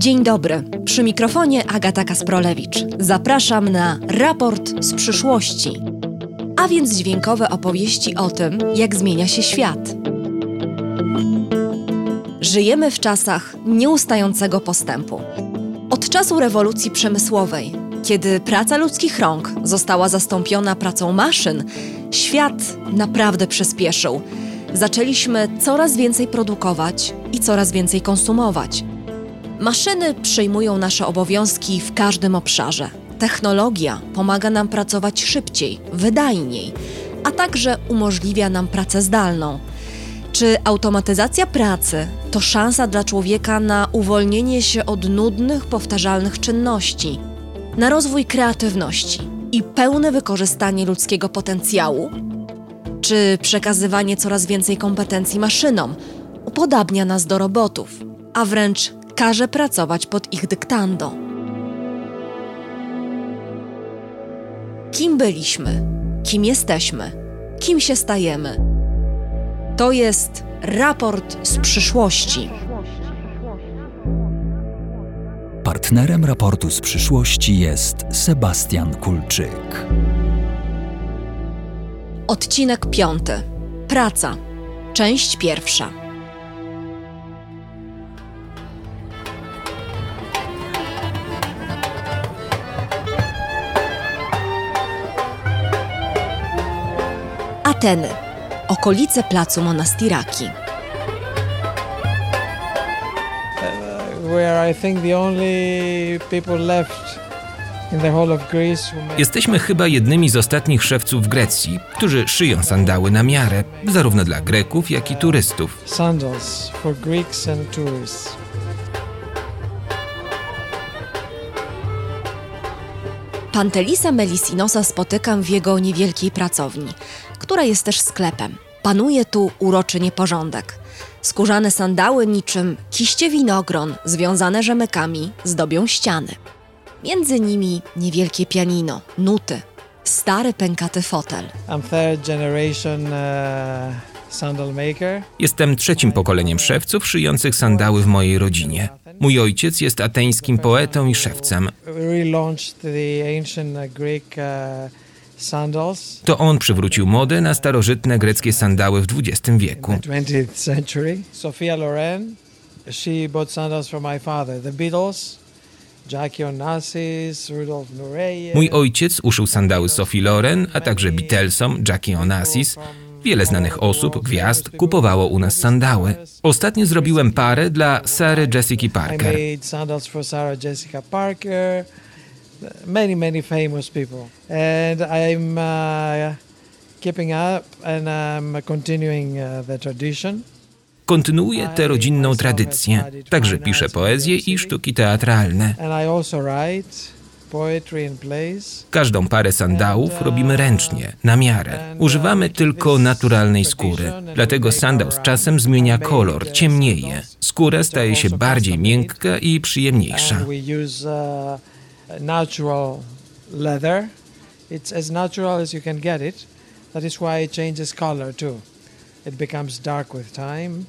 Dzień dobry. Przy mikrofonie Agata Kasprolewicz. Zapraszam na raport z przyszłości, a więc dźwiękowe opowieści o tym, jak zmienia się świat. Żyjemy w czasach nieustającego postępu. Od czasu rewolucji przemysłowej, kiedy praca ludzkich rąk została zastąpiona pracą maszyn, świat naprawdę przyspieszył. Zaczęliśmy coraz więcej produkować i coraz więcej konsumować. Maszyny przyjmują nasze obowiązki w każdym obszarze. Technologia pomaga nam pracować szybciej, wydajniej, a także umożliwia nam pracę zdalną. Czy automatyzacja pracy to szansa dla człowieka na uwolnienie się od nudnych, powtarzalnych czynności, na rozwój kreatywności i pełne wykorzystanie ludzkiego potencjału? Czy przekazywanie coraz więcej kompetencji maszynom upodabnia nas do robotów, a wręcz każe pracować pod ich dyktando? Kim byliśmy? Kim jesteśmy? Kim się stajemy? To jest raport z przyszłości. Partnerem raportu z przyszłości jest Sebastian Kulczyk. Odcinek piąty. Praca. Część pierwsza. Ateny. Okolice placu Monastiraki. Jesteśmy chyba jednymi z ostatnich szewców w Grecji, którzy szyją sandały na miarę, zarówno dla Greków, jak i turystów. sandals for Greeks and tourists. Pantelisa Melisinosa spotykam w jego niewielkiej pracowni, która jest też sklepem. Panuje tu uroczy nieporządek. Skórzane sandały niczym kiście winogron związane rzemykami zdobią ściany. Między nimi niewielkie pianino, nuty, stary pękaty fotel. I'm third generation uh. Jestem trzecim pokoleniem szewców szyjących sandały w mojej rodzinie. Mój ojciec jest ateńskim poetą i szewcem. To on przywrócił modę na starożytne greckie sandały w XX wieku. in the 20th century. Sophia Loren, she bought sandals from my father. The Beatles, Jackie Onassis, Rudolf Nureyev. Mój ojciec uszył sandały Sophie Loren, a także Beatlesom, Jackie Onassis. Wiele znanych osób, gwiazd kupowało u nas sandały. Ostatnio zrobiłem parę dla Sary Jessica I Parker. made sandals for Sarah Jessica Parker, many, many famous people. And I'm uh, keeping up and I'm continuing uh, the tradition. Kontynuuję tę rodzinną tradycję. Także piszę poezję i sztuki teatralne. Każdą parę sandałów robimy ręcznie, na miarę. Używamy tylko naturalnej skóry. Dlatego sandał z czasem zmienia kolor, ciemnieje. Skóra staje się bardziej miękka i przyjemniejsza. Natural leather. It's as natural as you can get it. That is why it changes color too. It becomes dark with time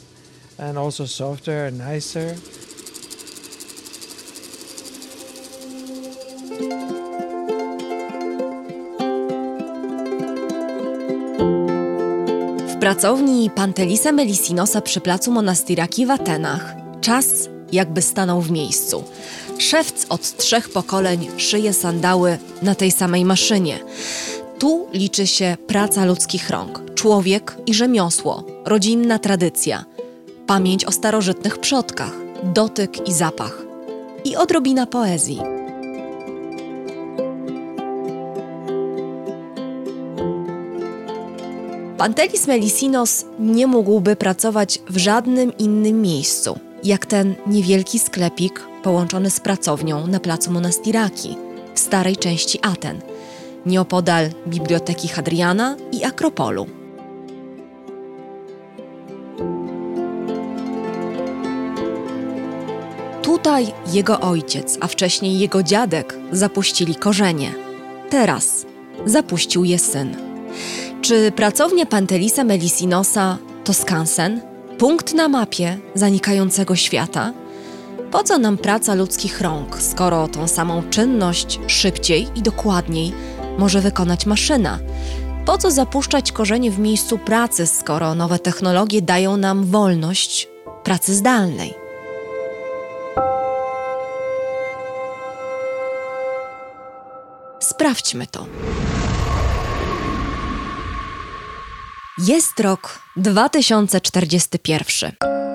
and also softer and nicer. W pracowni Pantelisa Melisinosa przy placu Monastiraki w Atenach czas jakby stanął w miejscu. Szewc od trzech pokoleń szyje sandały na tej samej maszynie. Tu liczy się praca ludzkich rąk, człowiek i rzemiosło, rodzinna tradycja, pamięć o starożytnych przodkach, dotyk i zapach i odrobina poezji. Pantelis Melisinos nie mógłby pracować w żadnym innym miejscu, jak ten niewielki sklepik połączony z pracownią na placu Monastiraki, w starej części Aten, nieopodal Biblioteki Hadriana i Akropolu. Tutaj jego ojciec, a wcześniej jego dziadek zapuścili korzenie. Teraz zapuścił je syn. Czy pracownia Pantelisa Melisinosa to skansen? Punkt na mapie zanikającego świata? Po co nam praca ludzkich rąk, skoro tą samą czynność szybciej i dokładniej może wykonać maszyna? Po co zapuszczać korzenie w miejscu pracy, skoro nowe technologie dają nam wolność pracy zdalnej? Sprawdźmy to. Jest rok 2041.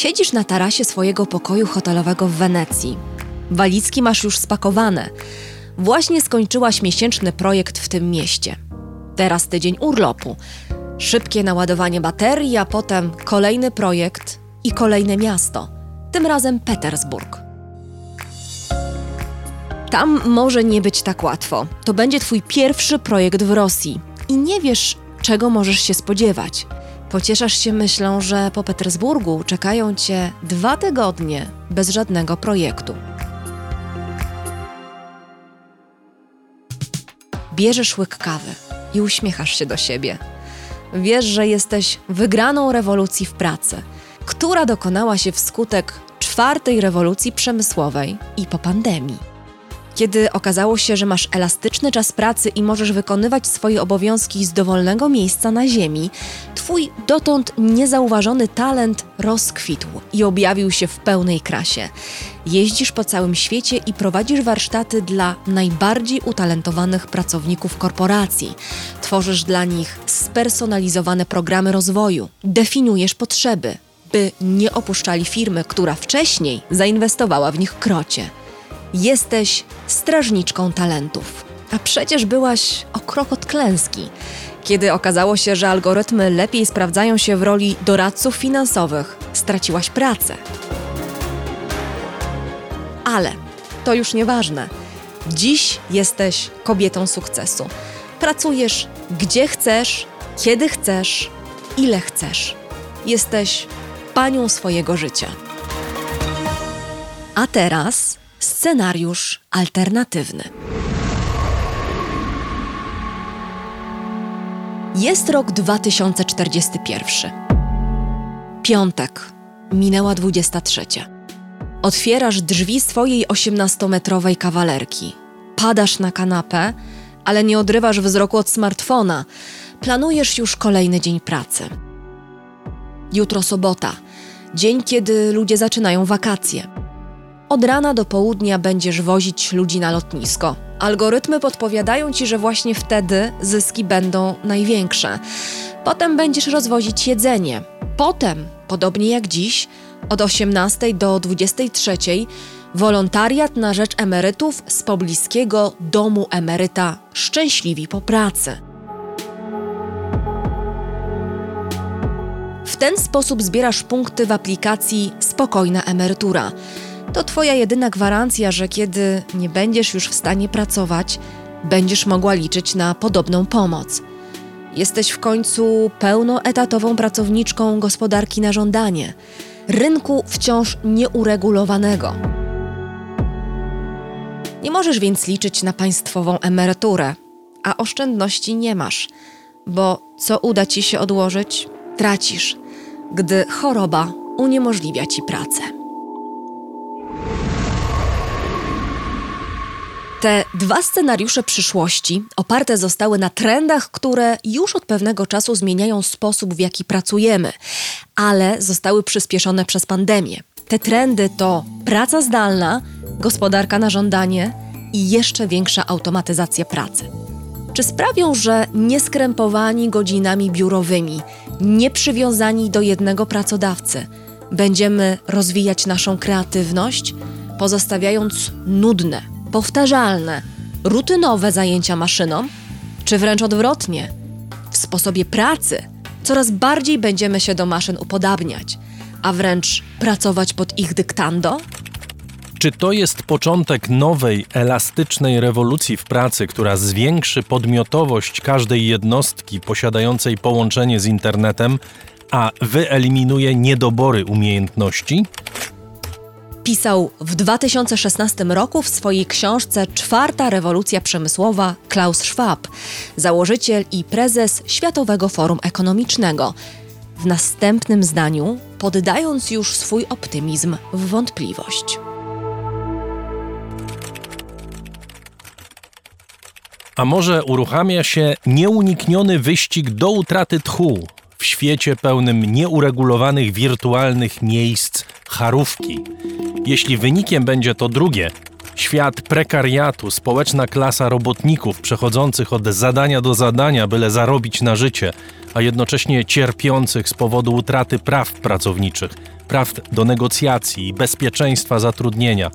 Siedzisz na tarasie swojego pokoju hotelowego w Wenecji. Walizki masz już spakowane. Właśnie skończyłaś miesięczny projekt w tym mieście. Teraz tydzień urlopu. Szybkie naładowanie baterii, a potem kolejny projekt i kolejne miasto. Tym razem Petersburg. Tam może nie być tak łatwo. To będzie twój pierwszy projekt w Rosji i nie wiesz, czego możesz się spodziewać. Pocieszasz się myślą, że po Petersburgu czekają cię dwa tygodnie bez żadnego projektu. Bierzesz łyk kawy i uśmiechasz się do siebie. Wiesz, że jesteś wygraną rewolucji w pracy, która dokonała się wskutek czwartej rewolucji przemysłowej i po pandemii. Kiedy okazało się, że masz elastyczny czas pracy i możesz wykonywać swoje obowiązki z dowolnego miejsca na Ziemi, Twój dotąd niezauważony talent rozkwitł i objawił się w pełnej krasie. Jeździsz po całym świecie i prowadzisz warsztaty dla najbardziej utalentowanych pracowników korporacji. Tworzysz dla nich spersonalizowane programy rozwoju, definiujesz potrzeby, by nie opuszczali firmy, która wcześniej zainwestowała w nich krocie. Jesteś strażniczką talentów. A przecież byłaś o krok od klęski, kiedy okazało się, że algorytmy lepiej sprawdzają się w roli doradców finansowych. Straciłaś pracę. Ale to już nieważne. Dziś jesteś kobietą sukcesu. Pracujesz gdzie chcesz, kiedy chcesz, ile chcesz. Jesteś panią swojego życia. A teraz scenariusz alternatywny. Jest rok 2041. Piątek. Minęła 23. Otwierasz drzwi swojej 18-metrowej kawalerki. Padasz na kanapę, ale nie odrywasz wzroku od smartfona. Planujesz już kolejny dzień pracy. Jutro sobota, dzień, kiedy ludzie zaczynają wakacje. Od rana do południa będziesz wozić ludzi na lotnisko. Algorytmy podpowiadają ci, że właśnie wtedy zyski będą największe. Potem będziesz rozwozić jedzenie. Potem, podobnie jak dziś, od 18 do 23 wolontariat na rzecz emerytów z pobliskiego domu emeryta Szczęśliwi po pracy. W ten sposób zbierasz punkty w aplikacji Spokojna Emerytura. To Twoja jedyna gwarancja, że kiedy nie będziesz już w stanie pracować, będziesz mogła liczyć na podobną pomoc. Jesteś w końcu pełnoetatową pracowniczką gospodarki na żądanie, rynku wciąż nieuregulowanego. Nie możesz więc liczyć na państwową emeryturę, a oszczędności nie masz, bo co uda ci się odłożyć, tracisz, gdy choroba uniemożliwia ci pracę. Te dwa scenariusze przyszłości oparte zostały na trendach, które już od pewnego czasu zmieniają sposób, w jaki pracujemy, ale zostały przyspieszone przez pandemię. Te trendy to praca zdalna, gospodarka na żądanie i jeszcze większa automatyzacja pracy. Czy sprawią, że nieskrępowani godzinami biurowymi, nie przywiązani do jednego pracodawcy, będziemy rozwijać naszą kreatywność, pozostawiając nudne, powtarzalne, rutynowe zajęcia maszyną, czy wręcz odwrotnie, w sposobie pracy coraz bardziej będziemy się do maszyn upodabniać, a wręcz pracować pod ich dyktando? Czy to jest początek nowej, elastycznej rewolucji w pracy, która zwiększy podmiotowość każdej jednostki posiadającej połączenie z internetem, a wyeliminuje niedobory umiejętności? Pisał w 2016 roku w swojej książce Czwarta rewolucja przemysłowa Klaus Schwab, założyciel i prezes Światowego Forum Ekonomicznego. w następnym zdaniu, poddając już swój optymizm w wątpliwość. A może uruchamia się nieunikniony wyścig do utraty tchu w świecie pełnym nieuregulowanych wirtualnych miejsc charówki? Jeśli wynikiem będzie to drugie, świat prekariatu, społeczna klasa robotników przechodzących od zadania do zadania, byle zarobić na życie, a jednocześnie cierpiących z powodu utraty praw pracowniczych, praw do negocjacji i bezpieczeństwa zatrudnienia,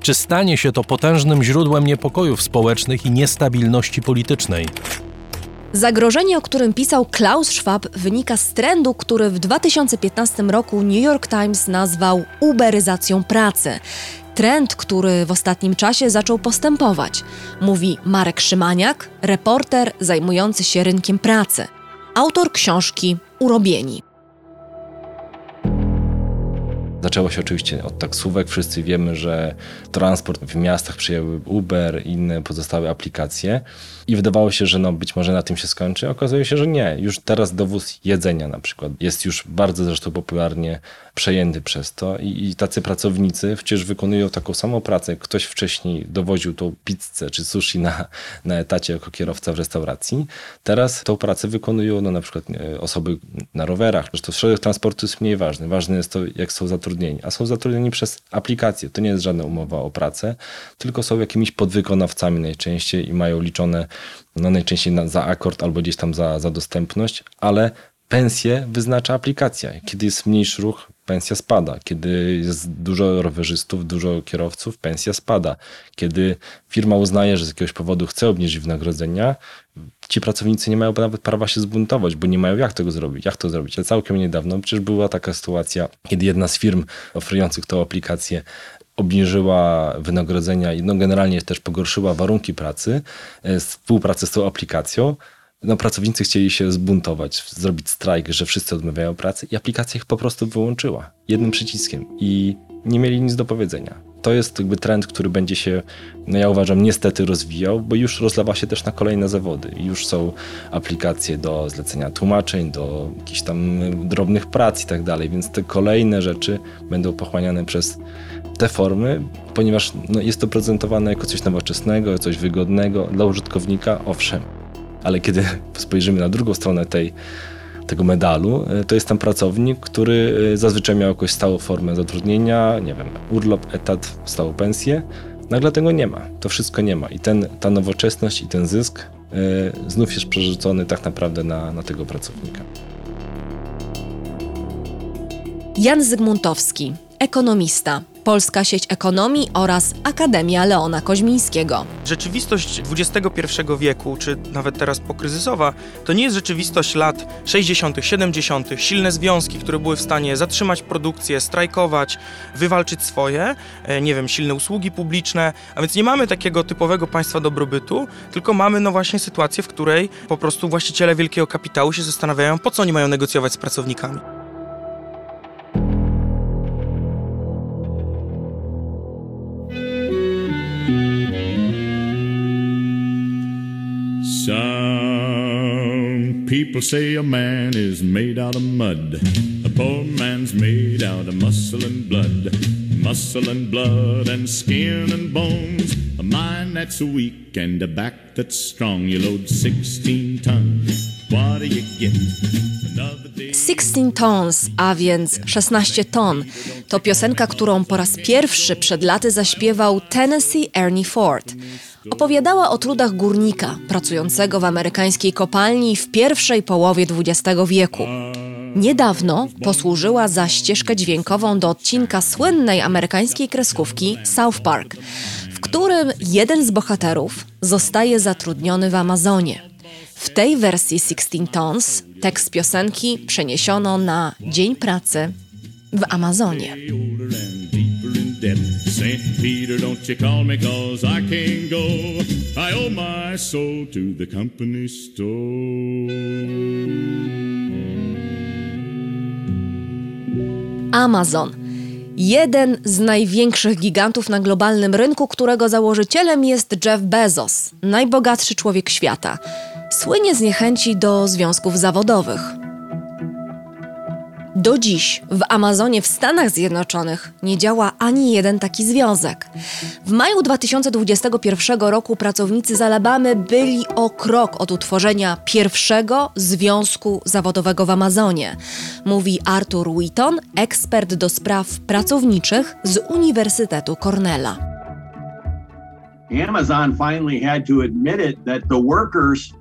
czy stanie się to potężnym źródłem niepokojów społecznych i niestabilności politycznej? Zagrożenie, o którym pisał Klaus Schwab, wynika z trendu, który w 2015 roku New York Times nazwał uberyzacją pracy. Trend, który w ostatnim czasie zaczął postępować, mówi Marek Szymaniak, reporter zajmujący się rynkiem pracy, autor książki Urobieni. Zaczęło się oczywiście od taksówek. Wszyscy wiemy, że transport w miastach przyjęły Uber i inne pozostałe aplikacje i wydawało się, że no być może na tym się skończy. Okazuje się, że nie. Już teraz dowóz jedzenia na przykład jest już bardzo zresztą popularnie przejęty przez to i, i tacy pracownicy przecież wykonują taką samą pracę. Ktoś wcześniej dowoził tą pizzę czy sushi na, na etacie jako kierowca w restauracji. Teraz tą pracę wykonują no, na przykład osoby na rowerach. Zresztą środek transportu jest mniej ważny. Ważne jest to, jak są zatrudnieni. A są zatrudnieni przez aplikację. To nie jest żadna umowa o pracę, tylko są jakimiś podwykonawcami najczęściej i mają liczone no najczęściej na, za akord albo gdzieś tam za, za dostępność, ale pensję wyznacza aplikacja. Kiedy jest mniejszy ruch, pensja spada. Kiedy jest dużo rowerzystów, dużo kierowców, pensja spada. Kiedy firma uznaje, że z jakiegoś powodu chce obniżyć wynagrodzenia, ci pracownicy nie mają nawet prawa się zbuntować, bo nie mają jak tego zrobić. Jak to zrobić? Ale całkiem niedawno przecież była taka sytuacja, kiedy jedna z firm oferujących tą aplikację obniżyła wynagrodzenia i no generalnie też pogorszyła warunki pracy, e, współpracy z tą aplikacją, no pracownicy chcieli się zbuntować, zrobić strajk, że wszyscy odmawiają pracy i aplikacja ich po prostu wyłączyła jednym przyciskiem i nie mieli nic do powiedzenia. To jest jakby trend, który będzie się, no ja uważam, niestety rozwijał, bo już rozlewa się też na kolejne zawody. Już są aplikacje do zlecenia tłumaczeń, do jakichś tam drobnych prac i tak dalej, więc te kolejne rzeczy będą pochłaniane przez te formy, ponieważ no, jest to prezentowane jako coś nowoczesnego, coś wygodnego dla użytkownika, owszem. Ale kiedy spojrzymy na drugą stronę tej, tego medalu, e, to jest tam pracownik, który e, zazwyczaj miał jakąś stałą formę zatrudnienia, nie wiem, urlop, etat, stałą pensję. Nagle tego nie ma. To wszystko nie ma. I ten, ta nowoczesność i ten zysk y, znów jest przerzucony tak naprawdę na, na tego pracownika. Jan Zygmuntowski, ekonomista, Polska Sieć Ekonomii oraz Akademia Leona Koźmińskiego. Rzeczywistość XXI wieku, czy nawet teraz pokryzysowa, to nie jest rzeczywistość lat 60., 70., silne związki, które były w stanie zatrzymać produkcję, strajkować, wywalczyć swoje, e, nie wiem, silne usługi publiczne, a więc nie mamy takiego typowego państwa dobrobytu, tylko mamy no właśnie sytuację, w której po prostu właściciele wielkiego kapitału się zastanawiają, po co oni mają negocjować z pracownikami. People say a man is made out of mud. A poor man's made out of muscle and blood. Muscle and blood and skin and bones. A mind that's weak and a back that's strong. You load 16 tons. What do you get? 16 Tons, a więc 16 ton, to piosenka, którą po raz pierwszy przed laty zaśpiewał Tennessee Ernie Ford. Opowiadała o trudach górnika pracującego w amerykańskiej kopalni w pierwszej połowie XX wieku. Niedawno posłużyła za ścieżkę dźwiękową do odcinka słynnej amerykańskiej kreskówki South Park, w którym jeden z bohaterów zostaje zatrudniony w Amazonie. W tej wersji 16 Tons tekst piosenki przeniesiono na Dzień Pracy w Amazonie. Amazon. Jeden z największych gigantów na globalnym rynku, którego założycielem jest Jeff Bezos, najbogatszy człowiek świata. Słynie z niechęci do związków zawodowych. Do dziś w Amazonie w Stanach Zjednoczonych nie działa ani jeden taki związek. W maju 2021 roku pracownicy z Alabamy byli o krok od utworzenia pierwszego związku zawodowego w Amazonie, mówi Arthur Wheaton, ekspert do spraw pracowniczych z Uniwersytetu Cornella. Amazon finally had to admit it that the workers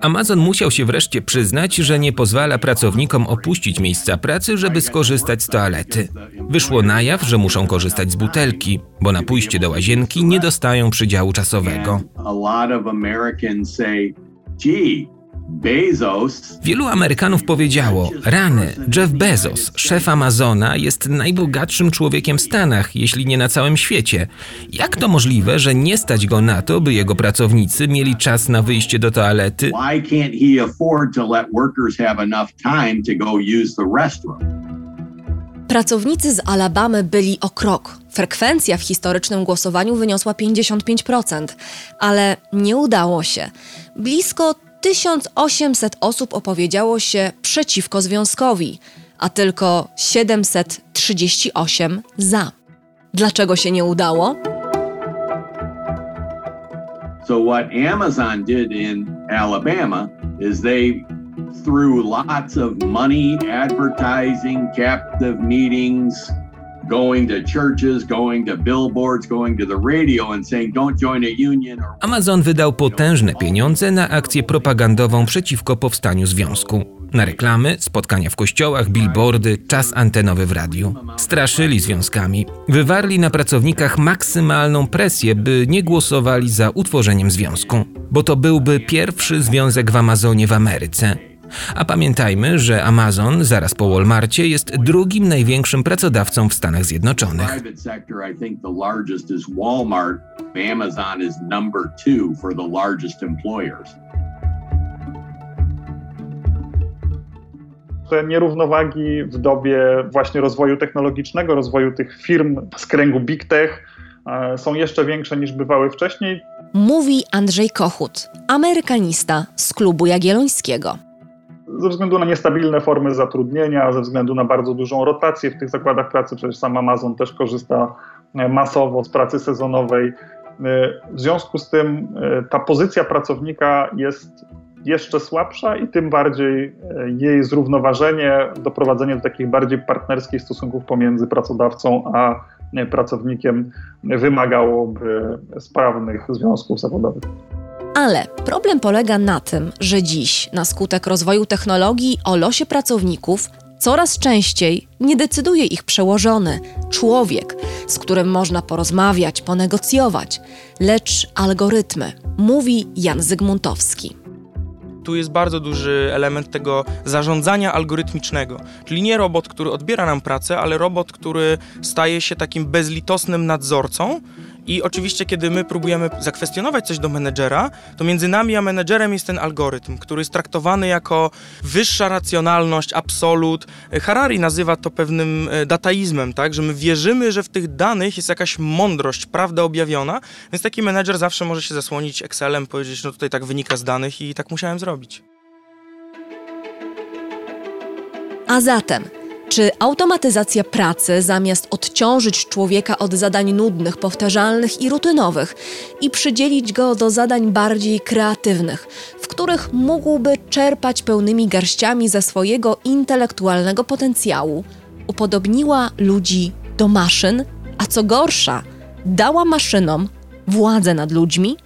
Amazon musiał się wreszcie przyznać, że nie pozwala pracownikom opuścić miejsca pracy, żeby skorzystać z toalety. Wyszło na jaw, że muszą korzystać z butelki, bo na pójście do łazienki nie dostają przydziału czasowego. Bezos. Wielu Amerykanów powiedziało: Rany, Jeff Bezos, szef Amazona, jest najbogatszym człowiekiem w Stanach, jeśli nie na całym świecie. Jak to możliwe, że nie stać go na to, by jego pracownicy mieli czas na wyjście do toalety? Pracownicy z Alabamy byli o krok. Frekwencja w historycznym głosowaniu wyniosła 55%, ale nie udało się. Blisko 1800 osób opowiedziało się przeciwko związkowi, a tylko 738 za. Dlaczego się nie udało? So what Amazon did in Alabama is they through lots of money, advertising, captive meetings, Amazon wydał potężne pieniądze na akcję propagandową przeciwko powstaniu związku. Na reklamy, spotkania w kościołach, billboardy, czas antenowy w radiu. Straszyli związkami. Wywarli na pracownikach maksymalną presję, by nie głosowali za utworzeniem związku. Bo to byłby pierwszy związek w Amazonie w Ameryce. A pamiętajmy, że Amazon, zaraz po Walmartie, jest drugim największym pracodawcą w Stanach Zjednoczonych. te nierównowagi w dobie właśnie rozwoju technologicznego, rozwoju tych firm z kręgu big tech e, są jeszcze większe niż bywały wcześniej. Mówi Andrzej Kochut, amerykanista z klubu jagiellońskiego ze względu na niestabilne formy zatrudnienia, ze względu na bardzo dużą rotację w tych zakładach pracy, przecież sam Amazon też korzysta e, masowo z pracy sezonowej. E, w związku z tym e, ta pozycja pracownika jest jeszcze słabsza i tym bardziej jej zrównoważenie, doprowadzenie do takich bardziej partnerskich stosunków pomiędzy pracodawcą a pracownikiem wymagałoby sprawnych związków zawodowych. Ale problem polega na tym, że dziś, na skutek rozwoju technologii, o losie pracowników coraz częściej nie decyduje ich przełożony, człowiek, z którym można porozmawiać, ponegocjować, lecz algorytmy, mówi Jan Zygmuntowski tu jest bardzo duży element tego zarządzania algorytmicznego. Czyli nie robot, który odbiera nam pracę, ale robot, który staje się takim bezlitosnym nadzorcą, i oczywiście, kiedy my próbujemy zakwestionować coś do menedżera, to między nami a menedżerem jest ten algorytm, który jest traktowany jako wyższa racjonalność, absolut. Harari nazywa to pewnym e, dataizmem, tak? że my wierzymy, że w tych danych jest jakaś mądrość, prawda objawiona, więc taki menedżer zawsze może się zasłonić Excelem, powiedzieć, no tutaj tak wynika z danych i tak musiałem zrobić. A zatem czy automatyzacja pracy, zamiast odciążyć człowieka od zadań nudnych, powtarzalnych i rutynowych i przydzielić go do zadań bardziej kreatywnych, w których mógłby czerpać pełnymi garściami ze swojego intelektualnego potencjału, upodobniła ludzi do maszyn, a co gorsza, dała maszynom władzę nad ludźmi?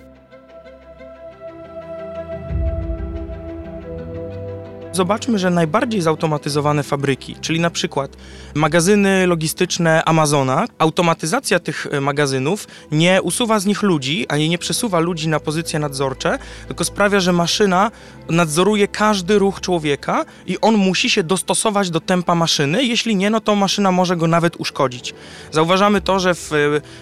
Zobaczmy, że najbardziej zautomatyzowane fabryki, czyli na przykład magazyny logistyczne Amazona, automatyzacja tych e, magazynów nie usuwa z nich ludzi, ani nie przesuwa ludzi na pozycje nadzorcze, tylko sprawia, że maszyna nadzoruje każdy ruch człowieka i on musi się dostosować do tempa maszyny. Jeśli nie, no to maszyna może go nawet uszkodzić. Zauważamy to, że w e,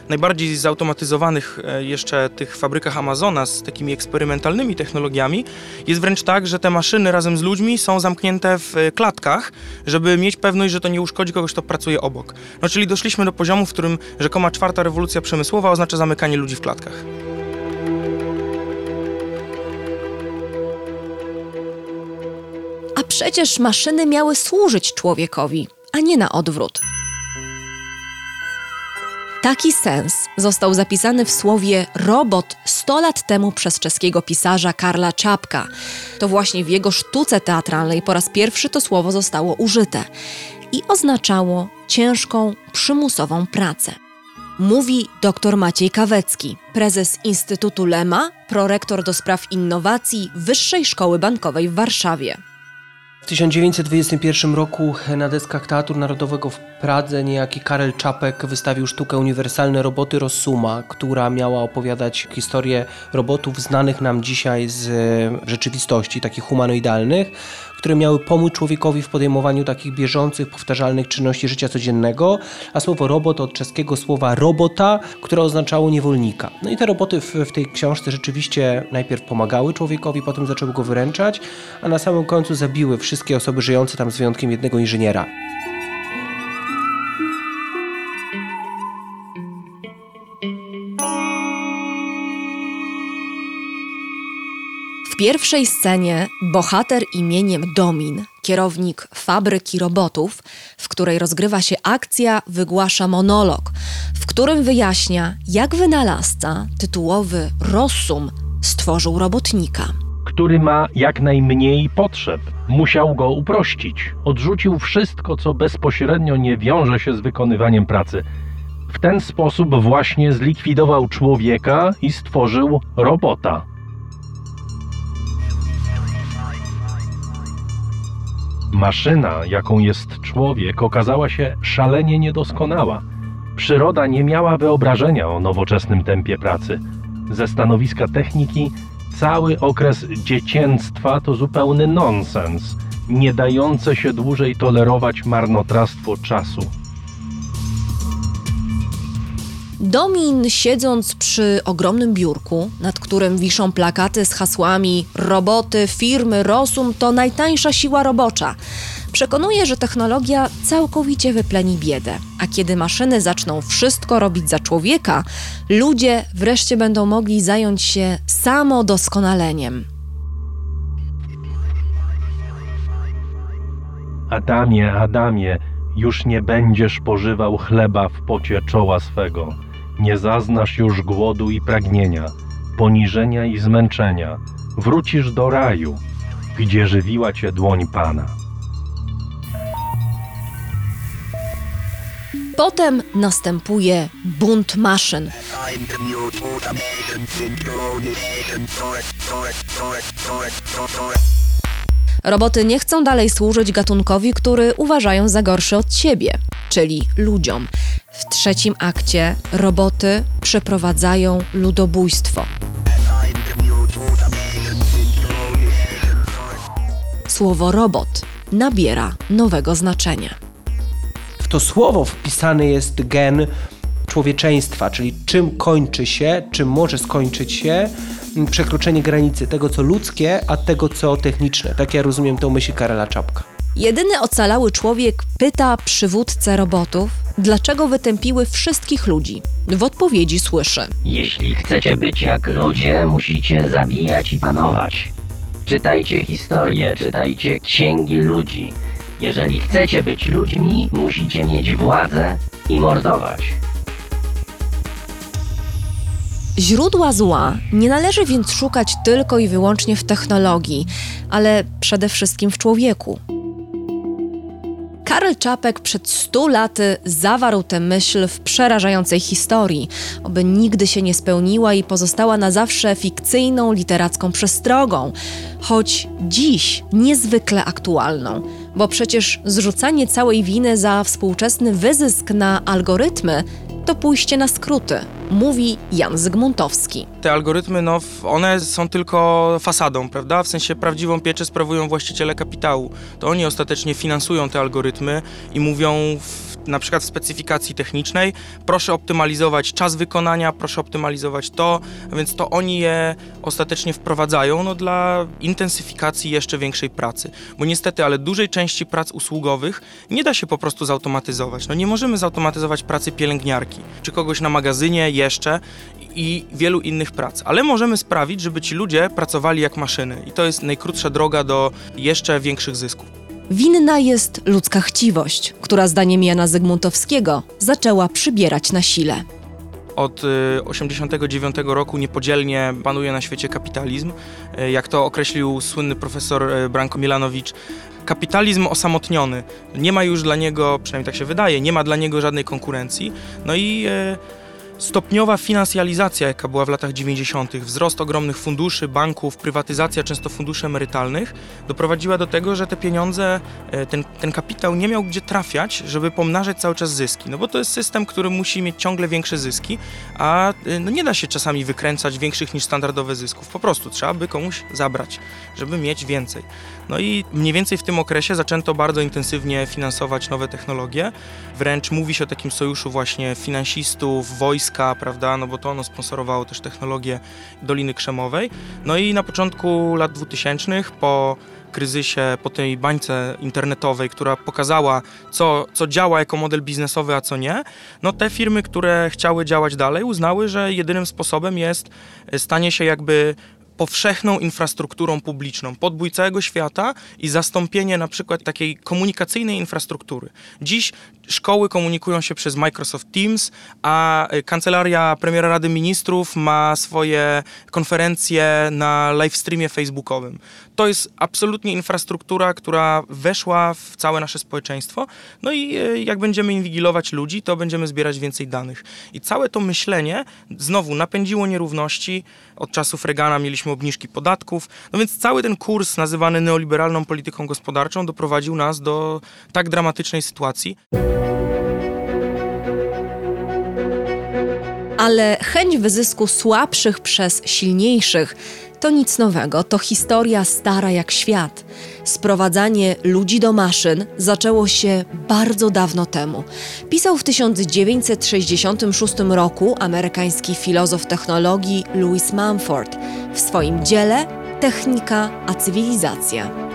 najbardziej zautomatyzowanych e, jeszcze tych fabrykach Amazona z takimi eksperymentalnymi technologiami jest wręcz tak, że te maszyny razem z ludźmi są zamknięte w e, klatkach, żeby mieć pewność, że to nie uszkodzi kogoś, kto pracuje obok. No czyli doszliśmy do poziomu, w którym rzekoma czwarta rewolucja przemysłowa oznacza zamykanie ludzi w klatkach. Przecież maszyny miały służyć człowiekowi, a nie na odwrót. Taki sens został zapisany w słowie robot 100 lat temu przez czeskiego pisarza Karla Czapka. To właśnie w jego sztuce teatralnej po raz pierwszy to słowo zostało użyte i oznaczało ciężką, przymusową pracę. Mówi dr Maciej Kawecki, prezes Instytutu Lema, prorektor do spraw innowacji Wyższej Szkoły Bankowej w Warszawie. W 1921 roku na deskach Teatru Narodowego w Pradze niejaki Karel Czapek wystawił sztukę Uniwersalne Roboty Rossuma, która miała opowiadać historię robotów znanych nam dzisiaj z rzeczywistości, takich humanoidalnych, które miały pomóc człowiekowi w podejmowaniu takich bieżących, powtarzalnych czynności życia codziennego, a słowo robot od czeskiego słowa robota, które oznaczało niewolnika. No i te roboty w, w tej książce rzeczywiście najpierw pomagały człowiekowi, potem zaczęły go wyręczać, a na samym końcu zabiły wszystkie osoby żyjące tam z wyjątkiem jednego inżyniera. W pierwszej scenie bohater imieniem Domin, kierownik fabryki robotów, w której rozgrywa się akcja, wygłasza monolog, w którym wyjaśnia, jak wynalazca, tytułowy Rossum, stworzył robotnika. Który ma jak najmniej potrzeb. Musiał go uprościć. Odrzucił wszystko, co bezpośrednio nie wiąże się z wykonywaniem pracy. W ten sposób właśnie zlikwidował człowieka i stworzył robota. Maszyna, jaką jest człowiek, okazała się szalenie niedoskonała. Przyroda nie miała wyobrażenia o nowoczesnym tempie pracy. Ze stanowiska techniki cały okres dziecięctwa to zupełny nonsens, nie dające się dłużej tolerować marnotrawstwo czasu. Domin, siedząc przy ogromnym biurku, nad którym wiszą plakaty z hasłami roboty, firmy, Rosum to najtańsza siła robocza, przekonuje, że technologia całkowicie wypleni biedę. A kiedy maszyny zaczną wszystko robić za człowieka, ludzie wreszcie będą mogli zająć się samodoskonaleniem. Adamie, Adamie, już nie będziesz pożywał chleba w pocie czoła swego. Nie zaznasz już głodu i pragnienia, poniżenia i zmęczenia. Wrócisz do raju, gdzie żywiła cię dłoń Pana. Potem następuje bunt maszyn. Roboty nie chcą dalej służyć gatunkowi, który uważają za gorszy od siebie, czyli ludziom. W trzecim akcie roboty przeprowadzają ludobójstwo. Słowo robot nabiera nowego znaczenia. W to słowo wpisany jest gen człowieczeństwa, czyli czym kończy się, czym może skończyć się przekroczenie granicy tego, co ludzkie, a tego, co techniczne. Tak ja rozumiem tę myśl Karela Czapka. Jedyny ocalały człowiek pyta przywódcę robotów, dlaczego wytępiły wszystkich ludzi. W odpowiedzi słyszy: Jeśli chcecie być jak ludzie, musicie zabijać i panować. Czytajcie historię, czytajcie księgi ludzi. Jeżeli chcecie być ludźmi, musicie mieć władzę i mordować. Źródła zła nie należy więc szukać tylko i wyłącznie w technologii, ale przede wszystkim w człowieku. Karl Czapek przed stu laty zawarł tę myśl w przerażającej historii, oby nigdy się nie spełniła i pozostała na zawsze fikcyjną literacką przestrogą, choć dziś niezwykle aktualną, bo przecież zrzucanie całej winy za współczesny wyzysk na algorytmy to pójście na skróty, mówi Jan Zygmuntowski. Te algorytmy, no, one są tylko fasadą, prawda? W sensie prawdziwą pieczę sprawują właściciele kapitału. To oni ostatecznie finansują te algorytmy i mówią w na przykład w specyfikacji technicznej, proszę optymalizować czas wykonania, proszę optymalizować to, więc to oni je ostatecznie wprowadzają no, dla intensyfikacji jeszcze większej pracy. Bo niestety, ale dużej części prac usługowych nie da się po prostu zautomatyzować. No nie możemy zautomatyzować pracy pielęgniarki, czy kogoś na magazynie jeszcze i wielu innych prac, ale możemy sprawić, żeby ci ludzie pracowali jak maszyny i to jest najkrótsza droga do jeszcze większych zysków. Winna jest ludzka chciwość, która zdaniem Jana Zygmuntowskiego zaczęła przybierać na sile. Od 1989 roku niepodzielnie panuje na świecie kapitalizm. Y, jak to określił słynny profesor y, Branko Milanowicz, kapitalizm osamotniony. Nie ma już dla niego, przynajmniej tak się wydaje, nie ma dla niego żadnej konkurencji. No i y, stopniowa finansjalizacja, jaka była w latach 90., wzrost ogromnych funduszy, banków, prywatyzacja często funduszy emerytalnych doprowadziła do tego, że te pieniądze, e, ten, ten kapitał nie miał gdzie trafiać, żeby pomnażać cały czas zyski. No bo to jest system, który musi mieć ciągle większe zyski, a e, no nie da się czasami wykręcać większych niż standardowe zysków. Po prostu trzeba by komuś zabrać, żeby mieć więcej. No i mniej więcej w tym okresie zaczęto bardzo intensywnie finansować nowe technologie. Wręcz mówi się o takim sojuszu właśnie finansistów, prawda, no bo to ono sponsorowało też technologię Doliny Krzemowej. No i na początku lat 2000 po kryzysie, po tej bańce internetowej, która pokazała, co, co działa jako model biznesowy, a co nie, no te firmy, które chciały działać dalej, uznały, że jedynym sposobem jest stanie się jakby powszechną infrastrukturą publiczną, podbój całego świata i zastąpienie na przykład takiej komunikacyjnej infrastruktury. Dziś szkoły komunikują się przez Microsoft Teams, a y, kancelaria premiera Rady Ministrów ma swoje konferencje na live streamie facebookowym. To jest absolutnie infrastruktura, która weszła w całe nasze społeczeństwo. No i y, jak będziemy inwigilować ludzi, to będziemy zbierać więcej danych. I całe to myślenie znowu napędziło nierówności. Od czasów Reagana mieliśmy obniżki podatków. No więc cały ten kurs nazywany neoliberalną polityką gospodarczą doprowadził nas do tak dramatycznej sytuacji. Ale chęć wyzysku słabszych przez silniejszych to nic nowego, to historia stara jak świat. Sprowadzanie ludzi do maszyn zaczęło się bardzo dawno temu. Pisał w 1966 roku amerykański filozof technologii Louis Mumford w swoim dziele Technika a cywilizacja.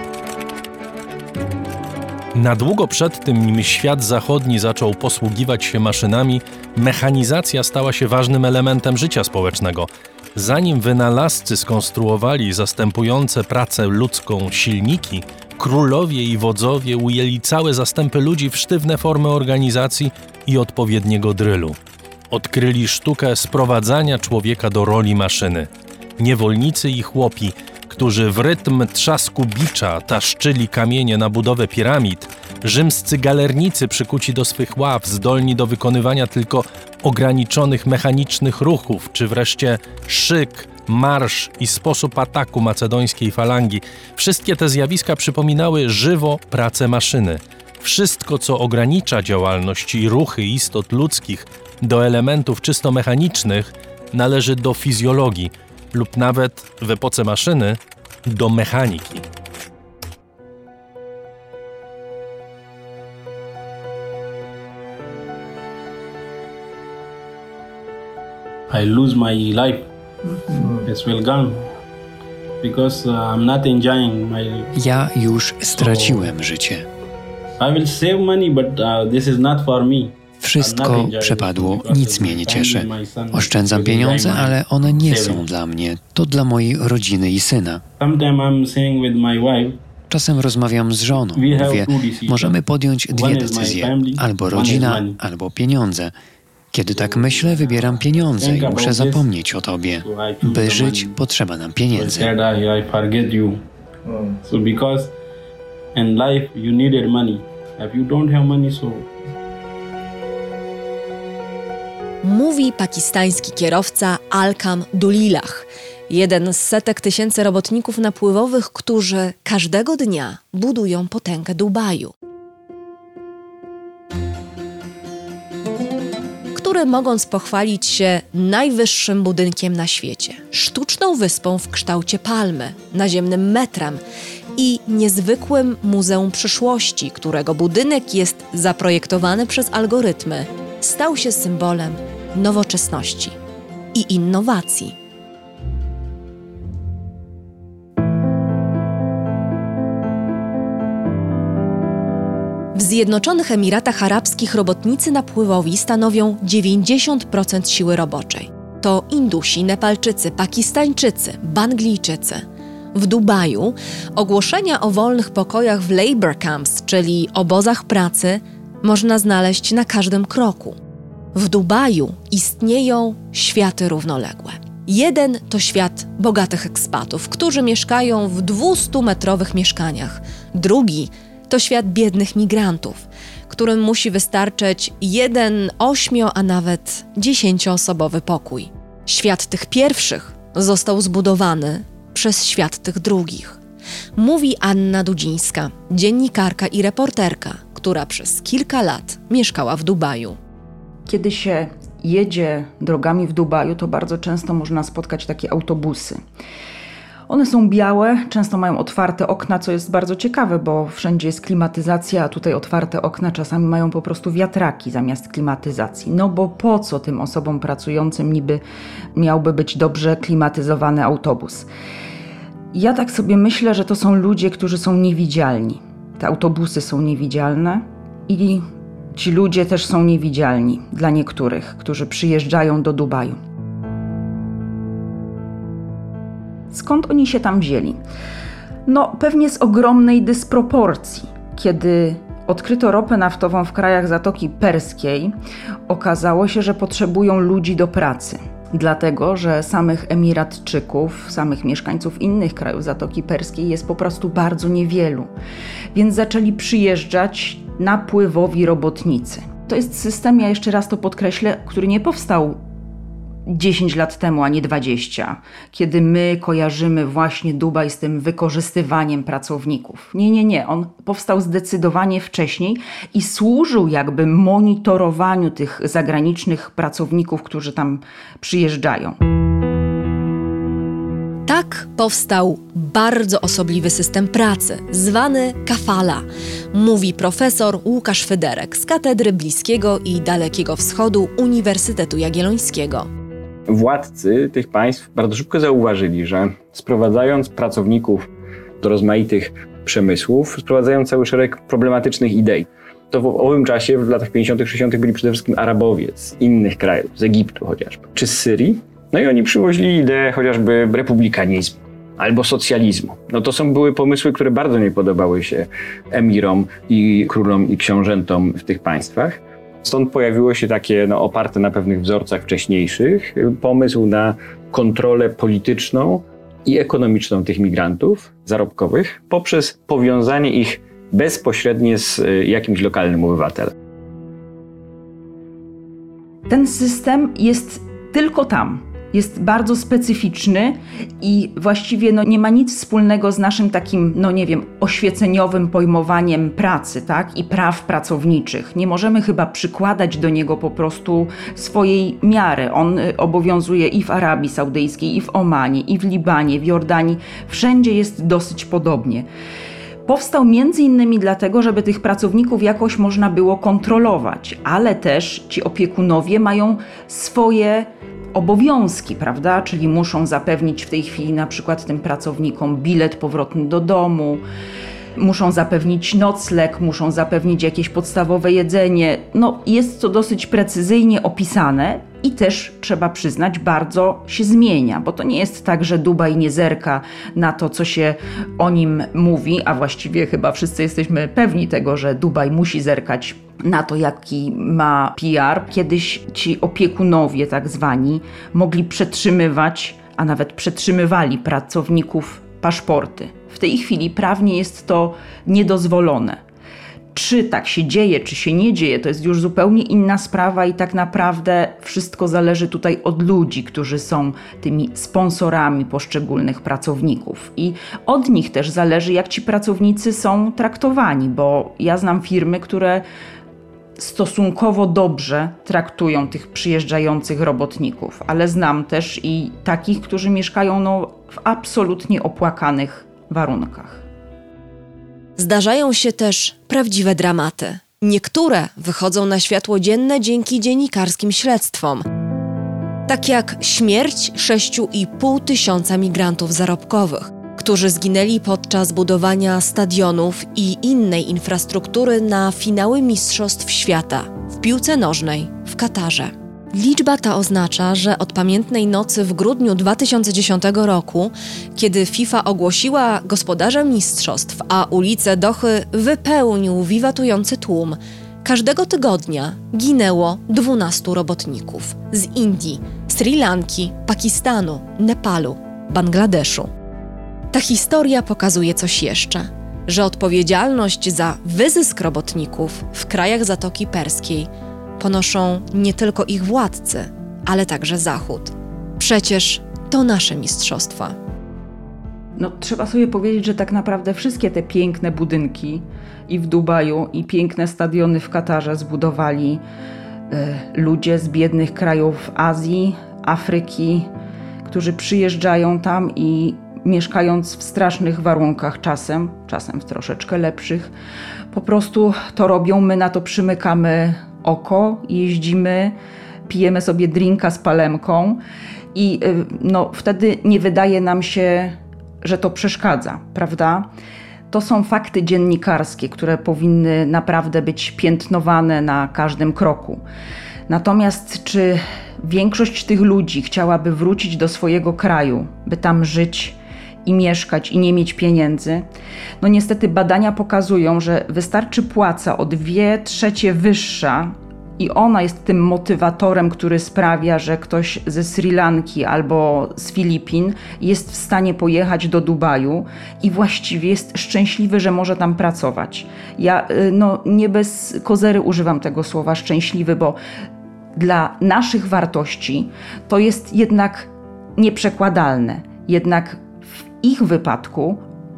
Na długo przed tym, nim świat zachodni zaczął posługiwać się maszynami, mechanizacja stała się ważnym elementem życia społecznego. Zanim wynalazcy skonstruowali zastępujące pracę ludzką silniki, królowie i wodzowie ujęli całe zastępy ludzi w sztywne formy organizacji i odpowiedniego drylu. Odkryli sztukę sprowadzania człowieka do roli maszyny. Niewolnicy i chłopi, którzy w rytm trzasku bicza taszczyli kamienie na budowę piramid, rzymscy galernicy przykuci do swych ław, zdolni do wykonywania tylko ograniczonych mechanicznych ruchów, czy wreszcie szyk, marsz i sposób ataku macedońskiej falangi, wszystkie te zjawiska przypominały żywo pracę maszyny. Wszystko, co ogranicza działalność i ruchy istot ludzkich do elementów czysto mechanicznych, należy do fizjologii lub nawet w epoce maszyny do mechaniki. I lose my life as well gone because uh, I'm not enjoying my. Ja już straciłem życie. I will save money, but uh, this is not for me. Wszystko przepadło, nic mnie nie cieszy. Oszczędzam pieniądze, ale one nie są dla mnie. To dla mojej rodziny i syna. Czasem rozmawiam z żoną. Mówię, możemy podjąć dwie decyzje: albo rodzina, albo pieniądze. Kiedy tak myślę, wybieram pieniądze i muszę zapomnieć o tobie. By żyć, potrzeba nam pieniędzy. So because in life you needed money. If you don't have money, so Mówi pakistański kierowca Alkam Dulilach, jeden z setek tysięcy robotników napływowych, którzy każdego dnia budują potęgę Dubaju. Który mogąc pochwalić się najwyższym budynkiem na świecie, sztuczną wyspą w kształcie palmy, naziemnym metrem i niezwykłym Muzeum Przyszłości, którego budynek jest zaprojektowany przez algorytmy, stał się symbolem nowoczesności i innowacji. W Zjednoczonych Emiratach Arabskich robotnicy napływowi stanowią 90% siły roboczej. To Indusi, Nepalczycy, Pakistańczycy, Banglijczycy. W Dubaju ogłoszenia o wolnych pokojach w labor camps, czyli obozach pracy, można znaleźć na każdym kroku. W Dubaju istnieją światy równoległe. Jeden to świat bogatych ekspatów, którzy mieszkają w 200-metrowych mieszkaniach. Drugi to świat biednych migrantów, którym musi wystarczyć jeden ośmio, a nawet dziesięcioosobowy pokój. Świat tych pierwszych został zbudowany przez świat tych drugich. Mówi Anna Dudzińska, dziennikarka i reporterka, która przez kilka lat mieszkała w Dubaju. Kiedy się jedzie drogami w Dubaju, to bardzo często można spotkać takie autobusy. One są białe, często mają otwarte okna, co jest bardzo ciekawe, bo wszędzie jest klimatyzacja, a tutaj otwarte okna czasami mają po prostu wiatraki zamiast klimatyzacji. No bo po co tym osobom pracującym niby miałby być dobrze klimatyzowany autobus? Ja tak sobie myślę, że to są ludzie, którzy są niewidzialni. Te autobusy są niewidzialne i ci ludzie też są niewidzialni dla niektórych, którzy przyjeżdżają do Dubaju. Skąd oni się tam wzięli? No, pewnie z ogromnej dysproporcji. Kiedy odkryto ropę naftową w krajach Zatoki Perskiej, okazało się, że potrzebują ludzi do pracy. Dlatego, że samych Emiratczyków, samych mieszkańców innych krajów Zatoki Perskiej jest po prostu bardzo niewielu. Więc zaczęli przyjeżdżać napływowi robotnicy. To jest system, ja jeszcze raz to podkreślę, który nie powstał 10 lat temu, a nie 20, kiedy my kojarzymy właśnie Dubaj z tym wykorzystywaniem pracowników. Nie, nie, nie. On powstał zdecydowanie wcześniej i służył jakby monitorowaniu tych zagranicznych pracowników, którzy tam przyjeżdżają. Tak powstał bardzo osobliwy system pracy, zwany kafala, mówi profesor Łukasz Fyderek z Katedry Bliskiego i Dalekiego Wschodu Uniwersytetu Jagiellońskiego władcy tych państw bardzo szybko zauważyli, że sprowadzając pracowników do rozmaitych przemysłów, sprowadzają cały szereg problematycznych idei. To w owym czasie, w latach 50., 60., byli przede wszystkim Arabowie z innych krajów, z Egiptu chociażby, czy z Syrii. No i oni przywozili ideę chociażby republikanizmu albo socjalizmu. No to są były pomysły, które bardzo nie podobały się emirom i królom i książętom w tych państwach. Stąd pojawiło się takie, no, oparte na pewnych wzorcach wcześniejszych, pomysł na kontrolę polityczną i ekonomiczną tych migrantów zarobkowych poprzez powiązanie ich bezpośrednie z y, jakimś lokalnym obywatelem. Ten system jest tylko tam, jest bardzo specyficzny i właściwie no, nie ma nic wspólnego z naszym takim, no nie wiem, oświeceniowym pojmowaniem pracy, tak? I praw pracowniczych. Nie możemy chyba przykładać do niego po prostu swojej miary. On y, obowiązuje i w Arabii Saudyjskiej, i w Omanie, i w Libanie, w Jordanii. Wszędzie jest dosyć podobnie. Powstał między innymi dlatego, żeby tych pracowników jakoś można było kontrolować, ale też ci opiekunowie mają swoje obowiązki, prawda? Czyli muszą zapewnić w tej chwili na przykład tym pracownikom bilet powrotny do domu, muszą zapewnić nocleg, muszą zapewnić jakieś podstawowe jedzenie. No, jest to dosyć precyzyjnie opisane i też trzeba przyznać, bardzo się zmienia, bo to nie jest tak, że Dubaj nie zerka na to, co się o nim mówi, a właściwie chyba wszyscy jesteśmy pewni tego, że Dubaj musi zerkać na to, jaki ma PR. Kiedyś ci opiekunowie, tak zwani, mogli przetrzymywać, a nawet przetrzymywali pracowników paszporty. W tej chwili prawnie jest to niedozwolone. Czy tak się dzieje, czy się nie dzieje, to jest już zupełnie inna sprawa i tak naprawdę wszystko zależy tutaj od ludzi, którzy są tymi sponsorami poszczególnych pracowników. I od nich też zależy, jak ci pracownicy są traktowani, bo ja znam firmy, które stosunkowo dobrze traktują tych przyjeżdżających robotników, ale znam też i takich, którzy mieszkają no, w absolutnie opłakanych warunkach. Zdarzają się też prawdziwe dramaty. Niektóre wychodzą na światło dzienne dzięki dziennikarskim śledztwom. Tak jak śmierć 6,5 tysiąca migrantów zarobkowych, którzy zginęli podczas budowania stadionów i innej infrastruktury na finały Mistrzostw Świata w piłce nożnej w Katarze. Liczba ta oznacza, że od pamiętnej nocy w grudniu 2010 roku, kiedy FIFA ogłosiła gospodarzem mistrzostw, a ulice Dochy wypełnił wiwatujący tłum, każdego tygodnia ginęło 12 robotników z Indii, Sri Lanki, Pakistanu, Nepalu, Bangladeszu. Ta historia pokazuje coś jeszcze, że odpowiedzialność za wyzysk robotników w krajach Zatoki Perskiej ponoszą nie tylko ich władcy, ale także Zachód. Przecież to nasze mistrzostwa. No, trzeba sobie powiedzieć, że tak naprawdę wszystkie te piękne budynki i w Dubaju, i piękne stadiony w Katarze zbudowali y, ludzie z biednych krajów Azji, Afryki, którzy przyjeżdżają tam i mieszkając w strasznych warunkach czasem, czasem w troszeczkę lepszych, po prostu to robią, my na to przymykamy oko, jeździmy, pijemy sobie drinka z palemką i y, no, wtedy nie wydaje nam się, że to przeszkadza, prawda? To są fakty dziennikarskie, które powinny naprawdę być piętnowane na każdym kroku. Natomiast czy większość tych ludzi chciałaby wrócić do swojego kraju, by tam żyć i mieszkać i nie mieć pieniędzy? No niestety badania pokazują, że wystarczy płaca o dwie trzecie wyższa i ona jest tym motywatorem, który sprawia, że ktoś ze Sri Lanki albo z Filipin jest w stanie pojechać do Dubaju i właściwie jest szczęśliwy, że może tam pracować. Ja y, no, nie bez kozery używam tego słowa szczęśliwy, bo dla naszych wartości to jest jednak nieprzekładalne. Jednak ich wypadku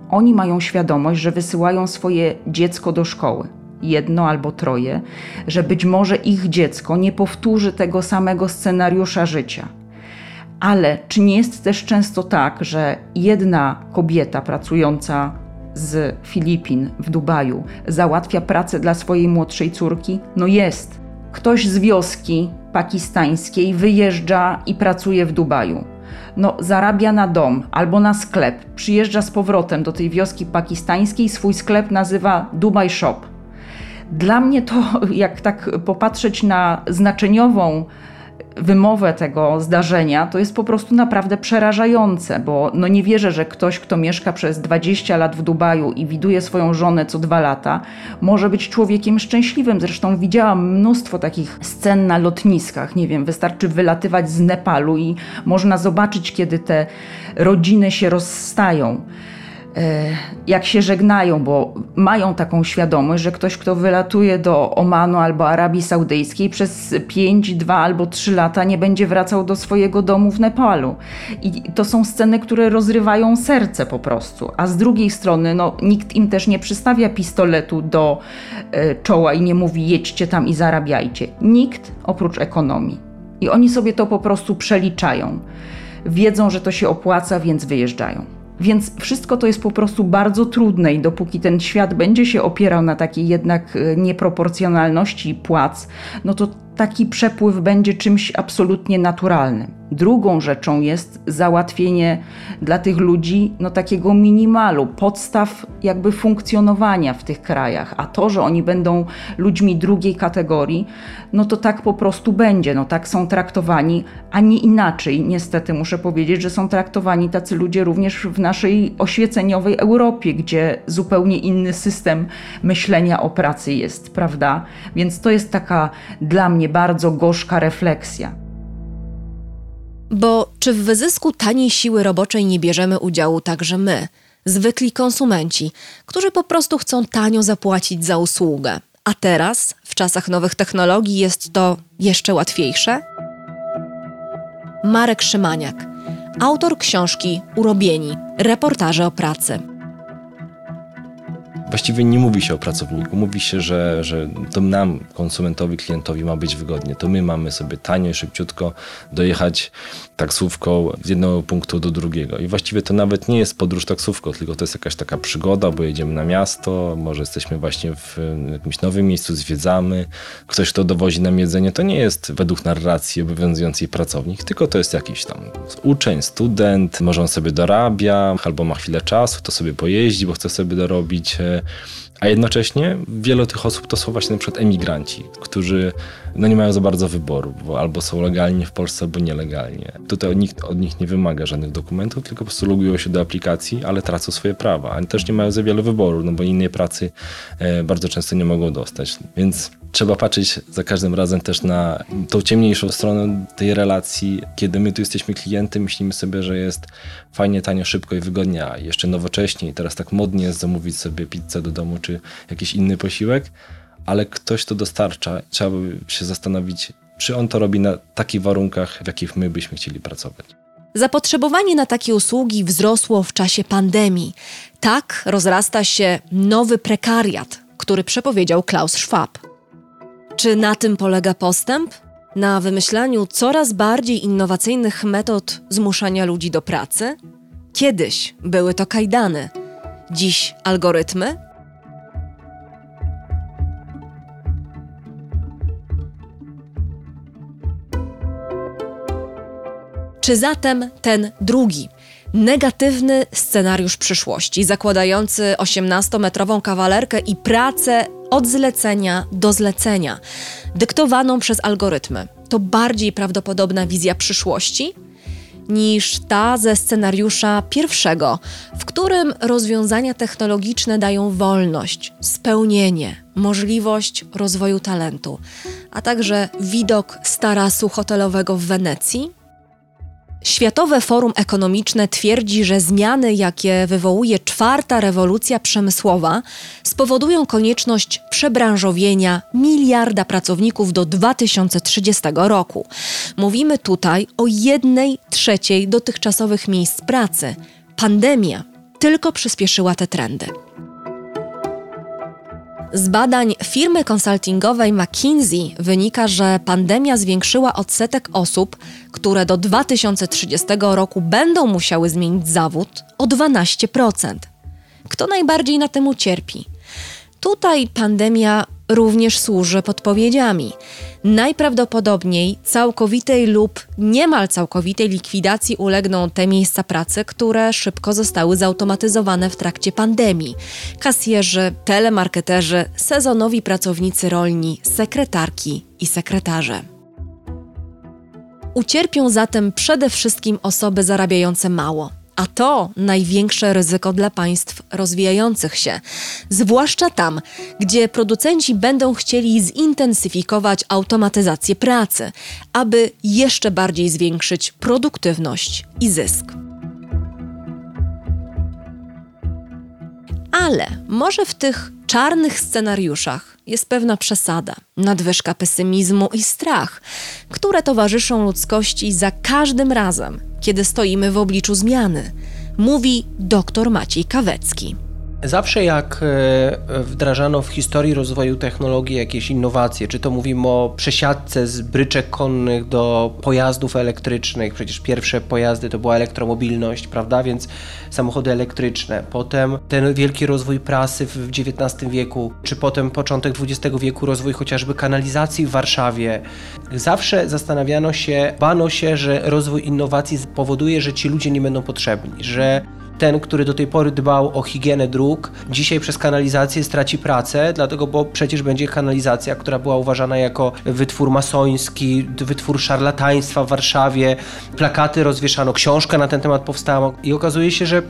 oni mają świadomość, że wysyłają swoje dziecko do szkoły jedno albo troje, że być może ich dziecko nie powtórzy tego samego scenariusza życia. Ale czy nie jest też często tak, że jedna kobieta pracująca z Filipin w Dubaju załatwia pracę dla swojej młodszej córki? No jest. Ktoś z wioski pakistańskiej wyjeżdża i pracuje w Dubaju. No, zarabia na dom albo na sklep, przyjeżdża z powrotem do tej wioski pakistańskiej, swój sklep nazywa Dubai Shop. Dla mnie to, jak tak popatrzeć na znaczeniową wymowę tego zdarzenia, to jest po prostu naprawdę przerażające, bo no nie wierzę, że ktoś, kto mieszka przez 20 lat w Dubaju i widuje swoją żonę co dwa lata, może być człowiekiem szczęśliwym. Zresztą widziałam mnóstwo takich scen na lotniskach. Nie wiem, wystarczy wylatywać z Nepalu i można zobaczyć, kiedy te rodziny się rozstają. E, jak się żegnają, bo mają taką świadomość, że ktoś, kto wylatuje do Omanu albo Arabii Saudyjskiej przez 5, 2 albo 3 lata nie będzie wracał do swojego domu w Nepalu. I to są sceny, które rozrywają serce po prostu. A z drugiej strony, no, nikt im też nie przystawia pistoletu do e, czoła i nie mówi jedźcie tam i zarabiajcie. Nikt oprócz ekonomii. I oni sobie to po prostu przeliczają. Wiedzą, że to się opłaca, więc wyjeżdżają. Więc wszystko to jest po prostu bardzo trudne i dopóki ten świat będzie się opierał na takiej jednak e, nieproporcjonalności płac, no to taki przepływ będzie czymś absolutnie naturalnym. Drugą rzeczą jest załatwienie dla tych ludzi no, takiego minimalu, podstaw jakby funkcjonowania w tych krajach. A to, że oni będą ludźmi drugiej kategorii, no to tak po prostu będzie. No, tak są traktowani, a nie inaczej. Niestety muszę powiedzieć, że są traktowani tacy ludzie również w naszej oświeceniowej Europie, gdzie zupełnie inny system myślenia o pracy jest, prawda? Więc to jest taka dla mnie bardzo gorzka refleksja. Bo czy w wyzysku taniej siły roboczej nie bierzemy udziału także my, zwykli konsumenci, którzy po prostu chcą tanio zapłacić za usługę? A teraz, w czasach nowych technologii, jest to jeszcze łatwiejsze? Marek Szymaniak, autor książki Urobieni reportaże o pracy. Właściwie nie mówi się o pracowniku. Mówi się, że, że to nam, konsumentowi, klientowi ma być wygodnie. To my mamy sobie tanio i szybciutko dojechać taksówką z jednego punktu do drugiego. I właściwie to nawet nie jest podróż taksówką, tylko to jest jakaś taka przygoda, bo jedziemy na miasto, może jesteśmy właśnie w jakimś nowym miejscu, zwiedzamy. Ktoś, kto dowozi nam jedzenie, to nie jest według narracji obowiązującej pracownik, tylko to jest jakiś tam uczeń, student, może on sobie dorabia, albo ma chwilę czasu, to sobie pojeździ, bo chce sobie dorobić. A jednocześnie wiele tych osób to są właśnie przykład emigranci, którzy no nie mają za bardzo wyboru, bo albo są legalnie w Polsce, albo nielegalnie. Tutaj nikt od nich nie wymaga żadnych dokumentów, tylko po prostu logują się do aplikacji, ale tracą swoje prawa. Oni też nie mają za wiele wyboru, no bo innej pracy e, bardzo często nie mogą dostać. Więc trzeba patrzeć za każdym razem też na tą ciemniejszą stronę tej relacji. Kiedy my tu jesteśmy klientem, myślimy sobie, że jest fajnie, tanio, szybko i wygodnie, a jeszcze nowocześnie i teraz tak modnie jest zamówić sobie pizzę do domu czy jakiś inny posiłek, ale ktoś to dostarcza. Trzeba by się zastanowić, czy on to robi na takich warunkach, w jakich my byśmy chcieli pracować. Zapotrzebowanie na takie usługi wzrosło w czasie pandemii. Tak rozrasta się nowy prekariat, który przepowiedział Klaus Schwab. Czy na tym polega postęp? Na wymyślaniu coraz bardziej innowacyjnych metod zmuszania ludzi do pracy? Kiedyś były to kajdany, dziś algorytmy? Czy zatem ten drugi, negatywny scenariusz przyszłości, zakładający 18-metrową kawalerkę i pracę od zlecenia do zlecenia, dyktowaną przez algorytmy. To bardziej prawdopodobna wizja przyszłości niż ta ze scenariusza pierwszego, w którym rozwiązania technologiczne dają wolność, spełnienie, możliwość rozwoju talentu, a także widok starasu hotelowego w Wenecji Światowe Forum Ekonomiczne twierdzi, że zmiany, jakie wywołuje czwarta rewolucja przemysłowa, spowodują konieczność przebranżowienia miliarda pracowników do 2030 roku. Mówimy tutaj o jednej trzeciej dotychczasowych miejsc pracy. Pandemia tylko przyspieszyła te trendy. Z badań firmy konsultingowej McKinsey wynika, że pandemia zwiększyła odsetek osób, które do 2030 roku będą musiały zmienić zawód o 12%. Kto najbardziej na tym ucierpi? Tutaj pandemia również służy podpowiedziami. Najprawdopodobniej całkowitej lub niemal całkowitej likwidacji ulegną te miejsca pracy, które szybko zostały zautomatyzowane w trakcie pandemii. Kasjerzy, telemarketerzy, sezonowi pracownicy rolni, sekretarki i sekretarze. Ucierpią zatem przede wszystkim osoby zarabiające mało a to największe ryzyko dla państw rozwijających się, zwłaszcza tam, gdzie producenci będą chcieli zintensyfikować automatyzację pracy, aby jeszcze bardziej zwiększyć produktywność i zysk. Ale może w tych czarnych scenariuszach jest pewna przesada, nadwyżka pesymizmu i strach, które towarzyszą ludzkości za każdym razem, kiedy stoimy w obliczu zmiany, mówi dr Maciej Kawecki. Zawsze jak e, wdrażano w historii rozwoju technologii jakieś innowacje, czy to mówimy o przesiadce z bryczek konnych do pojazdów elektrycznych, przecież pierwsze pojazdy to była elektromobilność, prawda, więc samochody elektryczne, potem ten wielki rozwój prasy w XIX wieku, czy potem początek XX wieku rozwój chociażby kanalizacji w Warszawie. Zawsze zastanawiano się, bano się, że rozwój innowacji powoduje, że ci ludzie nie będą potrzebni, że ten, który do tej pory dbał o higienę dróg, dzisiaj przez kanalizację straci pracę, dlatego, bo przecież będzie kanalizacja, która była uważana jako wytwór masoński, wytwór szarlataństwa w Warszawie, plakaty rozwieszano, książka na ten temat powstała i okazuje się, że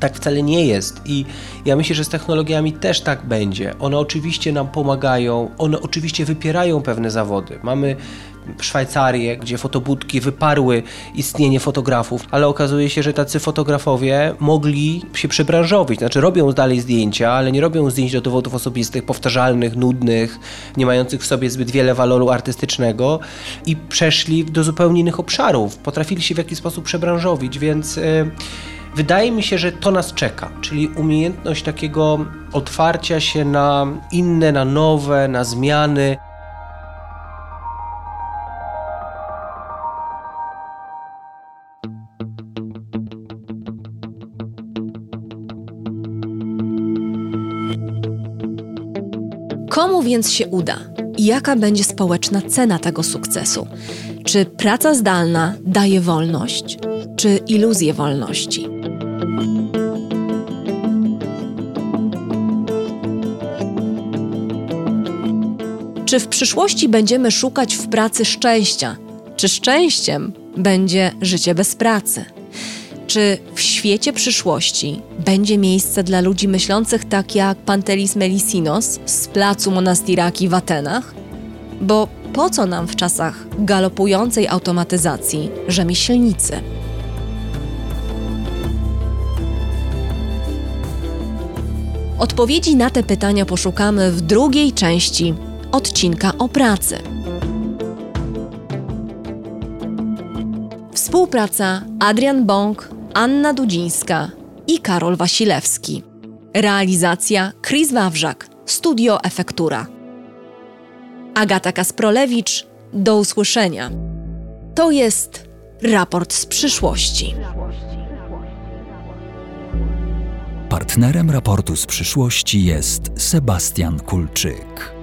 tak wcale nie jest. I ja myślę, że z technologiami też tak będzie. One oczywiście nam pomagają, one oczywiście wypierają pewne zawody. Mamy Szwajcarię, gdzie fotobudki wyparły istnienie fotografów, ale okazuje się, że tacy fotografowie mogli się przebranżowić, znaczy robią dalej zdjęcia, ale nie robią zdjęć do dowodów osobistych, powtarzalnych, nudnych, nie mających w sobie zbyt wiele waloru artystycznego i przeszli do zupełnie innych obszarów, potrafili się w jakiś sposób przebranżowić, więc... Yy, Wydaje mi się, że to nas czeka, czyli umiejętność takiego otwarcia się na inne, na nowe, na zmiany. Komu więc się uda? I jaka będzie społeczna cena tego sukcesu? Czy praca zdalna daje wolność, czy iluzję wolności? Czy w przyszłości będziemy szukać w pracy szczęścia? Czy szczęściem będzie życie bez pracy? Czy w świecie przyszłości będzie miejsce dla ludzi myślących tak jak Pantelis Melisinos z placu Monastiraki w Atenach? Bo po co nam w czasach galopującej automatyzacji rzemieślnicy? Odpowiedzi na te pytania poszukamy w drugiej części odcinka o pracy. Współpraca Adrian Bąk, Anna Dudzińska i Karol Wasilewski. Realizacja Chris Wawrzak, Studio Efektura. Agata Kasprolewicz, do usłyszenia. To jest raport z przyszłości. Partnerem raportu z przyszłości jest Sebastian Kulczyk.